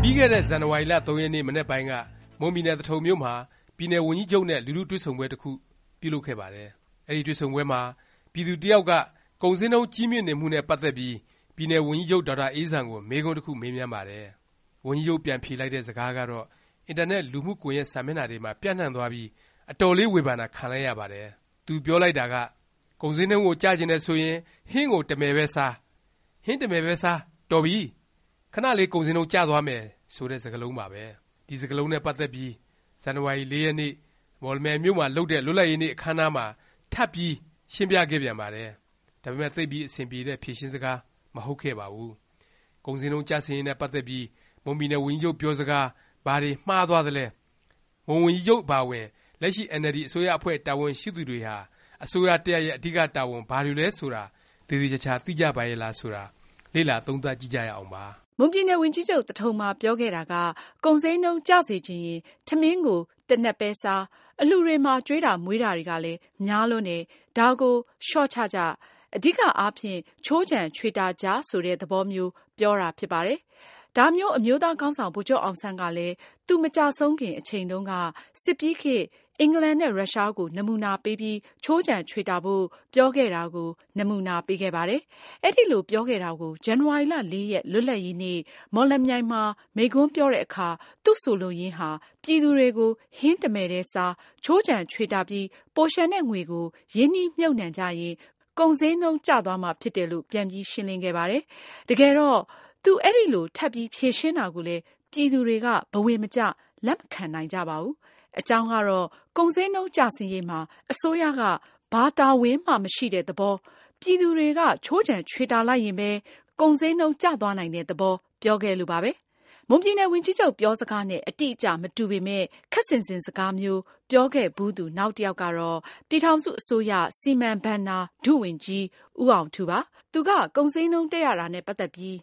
ပြီးခဲ့တဲ့ ဇန်နဝါရီလ3ရက်နေ့ မနက်ပိုင်းက မွန်ပြည်နယ် သထုံမြို့မှာ ပြည်နယ် ဝန်ကြီးချုပ်နဲ့ လူထုတွေ့ဆုံပွဲ တစ်ခု ပြုလုပ်ခဲ့ပါတယ်။အဲဒီ တွေ့ဆုံပွဲမှာ ပြည်သူတစ်ယောက်က ကုန်ဈေးနှုန်း ကြီးမြင့်နေမှုနဲ့ ပတ်သက်ပြီး ပြည်နယ် ဝန်ကြီးချုပ် ဒေါက်တာအေးဇံကို မေးခွန်းတစ်ခု မေးမြန်းပါတယ်။ဝန်ကြီးချုပ် ပြန်ဖြေလိုက်တဲ့ စကားကတော့ အင်တာနက် လူမှုကွန်ရက် စာမျက်နှာတွေမှာ ပျံ့နှံ့သွားပြီး အတော်လေး ဝေဖန်တာ ခံလိုက်ရပါတယ်။သူပြောလိုက်တာက ကုန်ဈေးနှုန်းကို ကျချင်တယ်ဆိုရင် ဟင်းကို တစ်မယ်ပဲစား၊ဟင်းတစ်မယ်ပဲစား တော်ပြီ ခဏလေး ကုန်ဈေးနှုန်း ကျသွားမယ် ဆိုတဲ့ စကားလုံးပါပဲ။ဒီစကားလုံးနဲ့ ပတ်သက်ပြီး ဇန်နဝါရီ ၄ ရက်နေ့ မော်လမြိုင်မြို့မှာ လုပ်တဲ့ လွတ်လပ်ရေးနေ့ အခမ်းအနားမှာ ထပ်ပြီး ရှင်းပြခဲ့ပြန်ပါတယ်။ဒါပေမယ့် သိပ်ပြီး အဆင်ပြေတဲ့ ဖြေရှင်းစကား မဟုတ်ခဲ့ပါဘူး။ကုန်ဈေးနှုန်း ကျဆင်းရေးနဲ့ ပတ်သက်ပြီး မွန်ပြည်နယ် ဝန်ကြီးချုပ် ပြောစကား ဘာတွေ မှားသွားသလဲ၊မွန်ဝန်ကြီးချုပ် အပါအဝင် လက်ရှိ အင်န်အယ်လ်ဒီ အစိုးရအဖွဲ့ တာဝန်ရှိသူတွေဟာ အစိုးရတစ်ရပ်ရဲ့ အဓိက တာဝန် ဘာတွေလဲ ဆိုတာ သေသေချာချာသိကြပါရဲ့လား ဆိုတာ လေ့လာ သုံးသပ်ကြည့်ကြရအောင်ပါ။မွန်ပြည်နယ် ဝန်ကြီးချုပ် သထုံမှာ ပြောခဲ့တာက ကုန်ဈေးနှုန်း ကျစေချင်ရင် ထမင်းကို တစ်နက်ပဲစား၊အလှူတွေမှာ ကျွေးတာမွေးတာတွေကလည်း များလွန်းတယ်။ဒါကို လျော့ချကြ၊အဓိကအားဖြင့် ခြိုးခြံချွေတာကြ ဆိုတဲ့ သဘောမျိုး ပြောတာ ဖြစ်ပါတယ်။ဒါမျိုး အမျိုးသားခေါင်းဆောင် ဗိုလ်ချုပ်အောင်ဆန်းကလည်း သူမကျဆုံးခင် အချိန်တုန်းက စစ်ပြီးခေတ် အင်္ဂလန်နဲ့ ရုရှားကို နမူနာပေးပြီး ခြိုးခြံချွေတာဖို့ ပြောခဲ့တာကို နမူနာပေးခဲ့ပါတယ်။အဲလိုပြောခဲ့တာကို ဇန်နဝါရီလရက် လွတ်လပ်ရေးနေ့ မော်လမြိုင်မှာ မိန့်ခွန်းပြောတဲ့အခါ သူ့ဆိုလိုရင်းဟာ ပြည်သူတွေကို ဟင်းတမယ်ထဲစား၊ခြိုးခြံချွေတာပြီး ပိုလျှံတဲ့ငွေကို ရင်းနှီးမြှုပ်နှံကြရင် ကုန်ဈေးနှုန်းကျသွားမှာဖြစ်တယ်လို့ ပြန်ပြီးရှင်းလင်းခဲ့ပါတယ်။တကယ်တော့ သူ အဲလို ထပ်ပြီးဖြေရှင်းတာကိုလည်း ပြည်သူတွေက ဘဝင်မကျ လက်မခံနိုင်ကြပါဘူး။ အကြောင်းကတော့ ကုန်ဈေးနှုန်းကျဆင်းရေးမှာ အစိုးရက ဘာတာဝန်မှ မရှိတဲ့သဘော၊ပြည်သူတွေက ခြိုးခြံချွေတာလိုက်ရင်ပဲ ကုန်ဈေးနှုန်းကျသွားနိုင်တဲ့သဘော ပြောခဲ့လို့ပါပဲ။မွန်ပြည်နယ် ဝန်ကြီးချုပ်ပြောစကားနဲ့ အတိအကျ မတူပေမယ့် ခပ်ဆင်ဆင်စကားမျိုး ပြောခဲ့ဖူးသူ နောက်တစ်ယောက်ကတော့ ပြည်ထောင်စုအစိုးရ စီမံဘဏ္ဍာ ဒုဝန်ကြီး ဦးအောင်ထူးပါ။သူက ကုန်ဈေးနှုန်းတက်ရတာနဲ့ ပတ်သက်ပြီး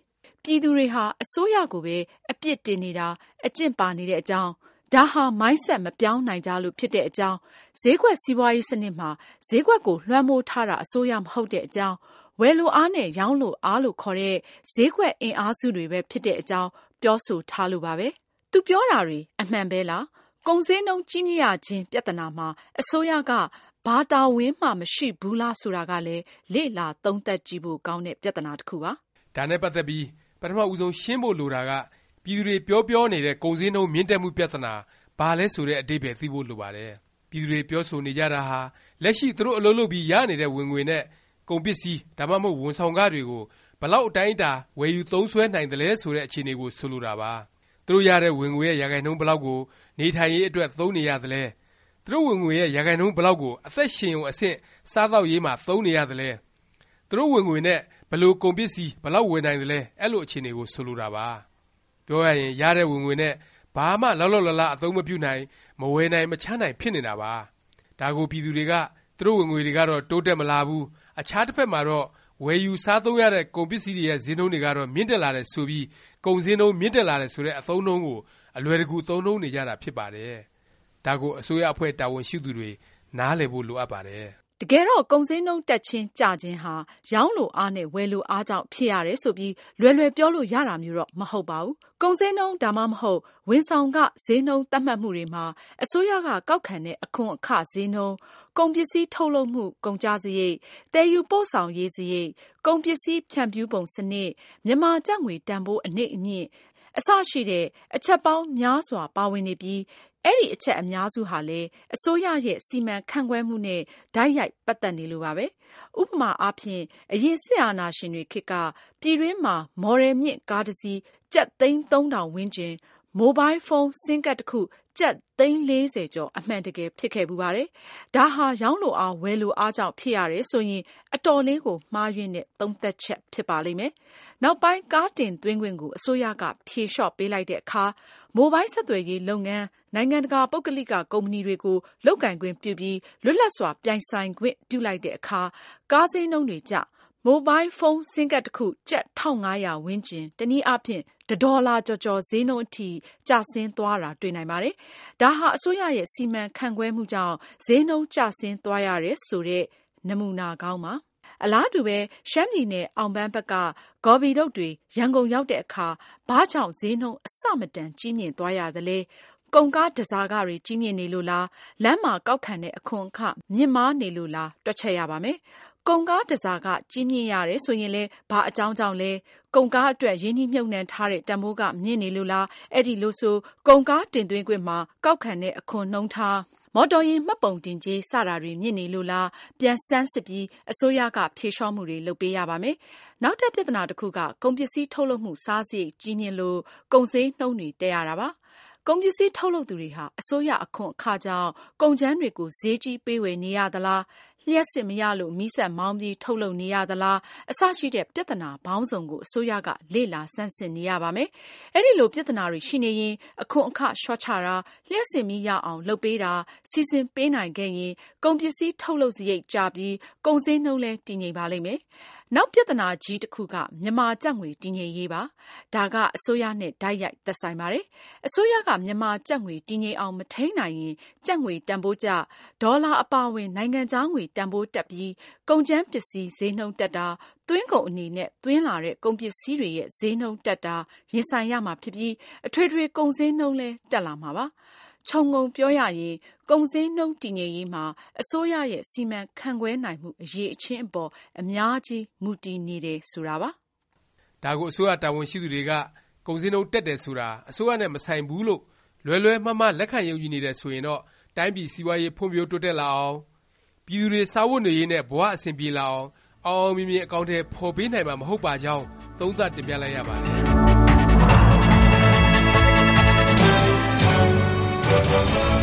ပြည်သူတွေဟာ အစိုးရကိုပဲ အပြစ်တင်နေတာ၊အကျင့်ပါနေတဲ့အကြောင်း၊ ဒါဟာ Mindset မပြောင်းနိုင်ကြလို့ဖြစ်တဲ့အကြောင်း၊ဈေးကွက်စီးပွားရေးစနစ်မှာ ဈေးကွက်ကိုလွှမ်းမိုးထားတာ အစိုးရမဟုတ်တဲ့အကြောင်း၊ဝယ်လိုအားနဲ့ ရောင်းလိုအားလို့ခေါ်တဲ့ ဈေးကွက်အင်အားစုတွေပဲ ဖြစ်တဲ့အကြောင်း ပြောဆိုထားလို့ပါပဲ။သူပြောတာတွေ အမှန်ပဲလား၊ကုန်ဈေးနှုန်း ကြီးမြင့်ရခြင်း ပြသနာမှာ အစိုးရက ဘာတာဝန်မှ မရှိဘူးလား ဆိုတာကလည်း လေ့လာသုံးသပ်ကြည့်ဖို့ ကောင်းတဲ့ ပြသနာတစ်ခုပါ။ဒါနဲ့ ပတ်သက်ပြီး ပထမဦးဆုံး ရှင်းဖို့ လိုတာက ပြည်သူတွေ ပြောပြောနေတဲ့ ကုန်ဈေးနှုန်း မြင့်တက်မှု ပြသနာ ဘာလဲ ဆိုတဲ့ အဓိပ္ပါယ် သိဖို့ လိုပါတယ်။ပြည်သူတွေ ပြောဆိုနေကြတာဟာ လက်ရှိ သူတို့ အလုပ်လုပ်ပြီး ရနေတဲ့ ဝင်ငွေနဲ့ ကုန်ပစ္စည်း ဒါမှမဟုတ် ဝန်ဆောင်ခ တွေကို ဘယ်လောက် အတိုင်းအတာ ဝယ်ယူသုံးစွဲနိုင်သလဲ ဆိုတဲ့ အခြေအနေကို ဆိုလိုတာပါ။သူတို့ရတဲ့ ဝင်ငွေရဲ့ ရာခိုင်နှုန်း ဘယ်လောက်ကို နေထိုင်ရေး အတွက် သုံးနေရသလဲ၊သူတို့ ဝင်ငွေရဲ့ ရာခိုင်နှုန်း ဘယ်လောက်ကို အသက်ရှင်ရုံ အဆင့် စားသောက်ရေးမှာ သုံးနေရသလဲ၊သူတို့ ဝင်ငွေနဲ့ ဘယ်လို ကုန်ပစ္စည်း ဘယ်လောက် ဝယ်နိုင်သလဲ အဲလို အခြေအနေကို ဆိုလိုတာပါ။ ပြောရရင်ရတဲ့ဝင်ငွေနဲ့ဘာမှလောက်လောက်လားလားအသုံးမပြုနိုင်မဝယ်နိုင်မချနိုင်ဖြစ်နေတာပါ။ဒါကိုပြည်သူတွေကသူတို့ဝင်ငွေတွေကတော့တိုးတက်မလာဘူး။အခြားတစ်ဖက်မှာတော့ဝယ်ယူစားသုံးရတဲ့ကုန်ပစ္စည်းတွေရဲ့ဈေးနှုန်းတွေကတော့မြင့်တက်လာတယ်ဆိုပြီးကုန်ဈေးနှုန်းမြင့်တက်လာတယ်ဆိုတဲ့အသုံးနှုန်းကိုအလွယ်တကူသုံးနှုန်းနေကြတာဖြစ်ပါတယ်။ဒါကိုအစိုးရအဖွဲ့တာဝန်ရှိသူတွေနားလည်ဖို့လိုအပ်ပါတယ် တကယ်တော့ ကုန်ဈေးနှုန်းတက်ခြင်း ကျခြင်းဟာ ရောင်းလိုအားနဲ့ ဝယ်လိုအားကြောင့် ဖြစ်ရတယ်ဆိုပြီး လွယ်လွယ်ပြောလို့ရတာမျိုးတော့ မဟုတ်ပါဘူး။ကုန်ဈေးနှုန်း ဒါမှမဟုတ် ဝန်ဆောင်ခ ဈေးနှုန်းသတ်မှတ်မှုတွေမှာ အစိုးရက ကောက်ခံတဲ့ အခွန်အခဈေးနှုန်း၊ကုန်ပစ္စည်းထုတ်လုပ်မှု ကုန်ကျစားရိတ်၊သယ်ယူပို့ဆောင်ရေးစားရိတ်၊ကုန်ပစ္စည်းဖြန့်ဖြူးပုံစနစ်၊မြန်မာကျပ်ငွေတန်ဘိုး အနိမ့်အမြင့် အစရှိတဲ့ အချက်ပေါင်းများစွာ ပါဝင်နေပြီး အဲဒီ အချက်အများစုဟာလည်း အစိုးရရဲ့ စီမံခန့်ခွဲမှုနဲ့ တိုက်ရိုက် ပတ်သက်နေလို့ပါပဲ။ဥပမာအားဖြင့် အရင် စစ်အာဏာရှင်တွေခေတ်က ပြည်တွင်းမှာ မော်ဒယ်မြင့် ကားတစ်စီး ကျပ်သိန်းသုံးထောင်ဝန်းကျင်၊ မိုဘိုင်းဖုန်းဆင်းကဒ်တစ်ခုကျပ်သိန်းလေးဆယ်ကျော်အမှန်တကယ်ဖြစ်ခဲ့ဖူးပါတယ်။ဒါဟာရောင်းလိုအားဝယ်လိုအားကြောင့်ဖြစ်ရတယ်ဆိုရင်အတော်လေးကိုမှားယွင်းတဲ့သုံးသပ်ချက်ဖြစ်ပါလိမ့်မယ်။နောက်ပိုင်းကားတင်သွင်းခွင့်ကိုအစိုးရကဖြေလျှော့ပေးလိုက်တဲ့အခါမိုဘိုင်းဆက်သွယ်ရေးလုပ်ငန်းနိုင်ငံတကာပုဂ္ဂလိကကုမ္ပဏီတွေကိုလုပ်ကိုင်ခွင့်ပြုပြီးလွတ်လပ်စွာပြိုင်ဆိုင်ခွင့်ပြုလိုက်တဲ့အခါကားဈေးနှုန်းတွေကျ၊ မိုဘိုင်းဖုန်းဆင်းကဒ်တစ်ခုကျပ်၁၅၀၀ဝန်းကျင်တစ်နည်းအားဖြင့်တစ်ဒေါ်လာကျော်ကျော်ဈေးနှုန်းအထိကျဆင်းသွားတာတွေ့နိုင်ပါတယ်။ဒါဟာအစိုးရရဲ့စီမံခန့်ခွဲမှုကြောင့်ဈေးနှုန်းကျဆင်းသွားရတယ်ဆိုတဲ့နမူနာကောင်းပါအလားတူပဲရှမ်းပြည်နယ်အောင်ပန်းဘက်ကဂေါ်ဖီထုပ်တွေရန်ကုန်ရောက်တဲ့အခါဘာကြောင့်ဈေးနှုန်းအဆမတန်ကြီးမြင့်သွားရသလဲ၊ကုန်ကားတန်ဆာခတွေကြီးမြင့်နေလို့လား၊လမ်းမှာကောက်ခံတဲ့အခွန်အခမြင့်မားနေလို့လားတွက်ချက်ရပါမယ်။ ကုန်ကားတန်ဆာခ ကြီးမြင့်ရတယ်ဆိုရင်လည်း ဘာအကြောင်းကြောင့်လဲ၊ကုန်ကားအတွက် ရင်းနှီးမြှုပ်နှံထားတဲ့ တန်ဘိုးက မြင့်နေလို့လား၊အဲလိုဆို ကုန်ကားတင်သွင်းခွင့်မှာ ကောက်ခံတဲ့ အခွန်နှုန်းထား၊မော်တော်ယာဉ်မှတ်ပုံတင်ကြေး စတာတွေ မြင့်နေလို့လား ပြန်ဆန်းစစ်ပြီး အစိုးရက ဖြေလျော့မှုတွေ လုပ်ပေးရပါမယ်။နောက်ထပ် ပြသနာတခုက ကုန်ပစ္စည်းထုတ်လုပ်မှု စားစားရိတ်ကြီးမြင့်လို့ ကုန်ဈေးနှုန်းတွေ တက်ရတာပါ။ ကုန်ပစ္စည်းထုတ်လုပ်သူတွေဟာ အစိုးရအခွန်အခကြောင့် ကုန်ကြမ်းတွေကို ဈေးကြီးပေးဝယ်နေရသလား၊လျှပ်စစ်မရလို့ မီးစက်မောင်းပြီး ထုတ်လုပ်နေရသလား အစရှိတဲ့ ပြသနာပေါင်းစုံကို အစိုးရက လေ့လာဆန်းစစ်နေရပါမယ်။အဲလို ပြသနာတွေရှိနေရင် အခွန်အခလျော့ချတာ၊လျှပ်စစ်မီးရအောင် လုပ်ပေးတာ စီစဉ်ပေးနိုင်ခဲ့ရင် ကုန်ပစ္စည်းထုတ်လုပ်စားရိတ်ကျပြီး ကုန်ဈေးနှုန်းလည်း တည်ငြိမ်ပါလိမ့်မယ်။ နောက်ပြသနာကြီးတစ်ခုက မြန်မာကျပ်ငွေ တည်ငြိမ်ရေးပါ။ဒါက အစိုးရနဲ့ တိုက်ရိုက်သက်ဆိုင်ပါတယ်။အစိုးရက မြန်မာကျပ်ငွေ တည်ငြိမ်အောင် မထိန်းနိုင်ရင် ကျပ်ငွေတန်ဘိုးကျ၊ဒေါ်လာအပါအဝင် နိုင်ငံခြားငွေတန်ဘိုးတက်ပြီး ကုန်ကြမ်းပစ္စည်း ဈေးနှုန်းတက်တာ၊သွင်းကုန်အနေနဲ့ သွင်းလာတဲ့ ကုန်ပစ္စည်းတွေရဲ့ ဈေးနှုန်းတက်တာ ရင်ဆိုင်ရမှာဖြစ်ပြီး အထွေထွေ ကုန်ဈေးနှုန်းလည်း တက်လာမှာပါ။ခြုံငုံပြောရရင် ကုန်ဈေးနှုန်းတည်ငြိမ်ရေးမှာ အစိုးရရဲ့ စီမံခန့်ခွဲနိုင်မှုအရည်အချင်းအပေါ် အများကြီးမူတည်နေတယ် ဆိုတာပါ။ဒါကို အစိုးရ တာဝန်ရှိသူတွေက ကုန်ဈေးနှုန်းတက်တယ်ဆိုတာ အစိုးရနဲ့ မဆိုင်ဘူးလို့ လွဲလွဲမှားမှား လက်ခံယုံကြည်နေတယ် ဆိုရင်တော့ တိုင်းပြည် စီးပွားရေး ဖွံ့ဖြိုးတိုးတက်လာအောင်၊ပြည်သူတွေ စားဝတ်နေရေးနဲ့ ဘ၀ အဆင်ပြေလာအောင် အောင်အောင်မြင်မြင် အကောင်အထည် ဖော်ပေးနိုင်မှာ မဟုတ်ပါကြောင်း သုံးသပ်တင်ပြလိုက်ရပါတယ်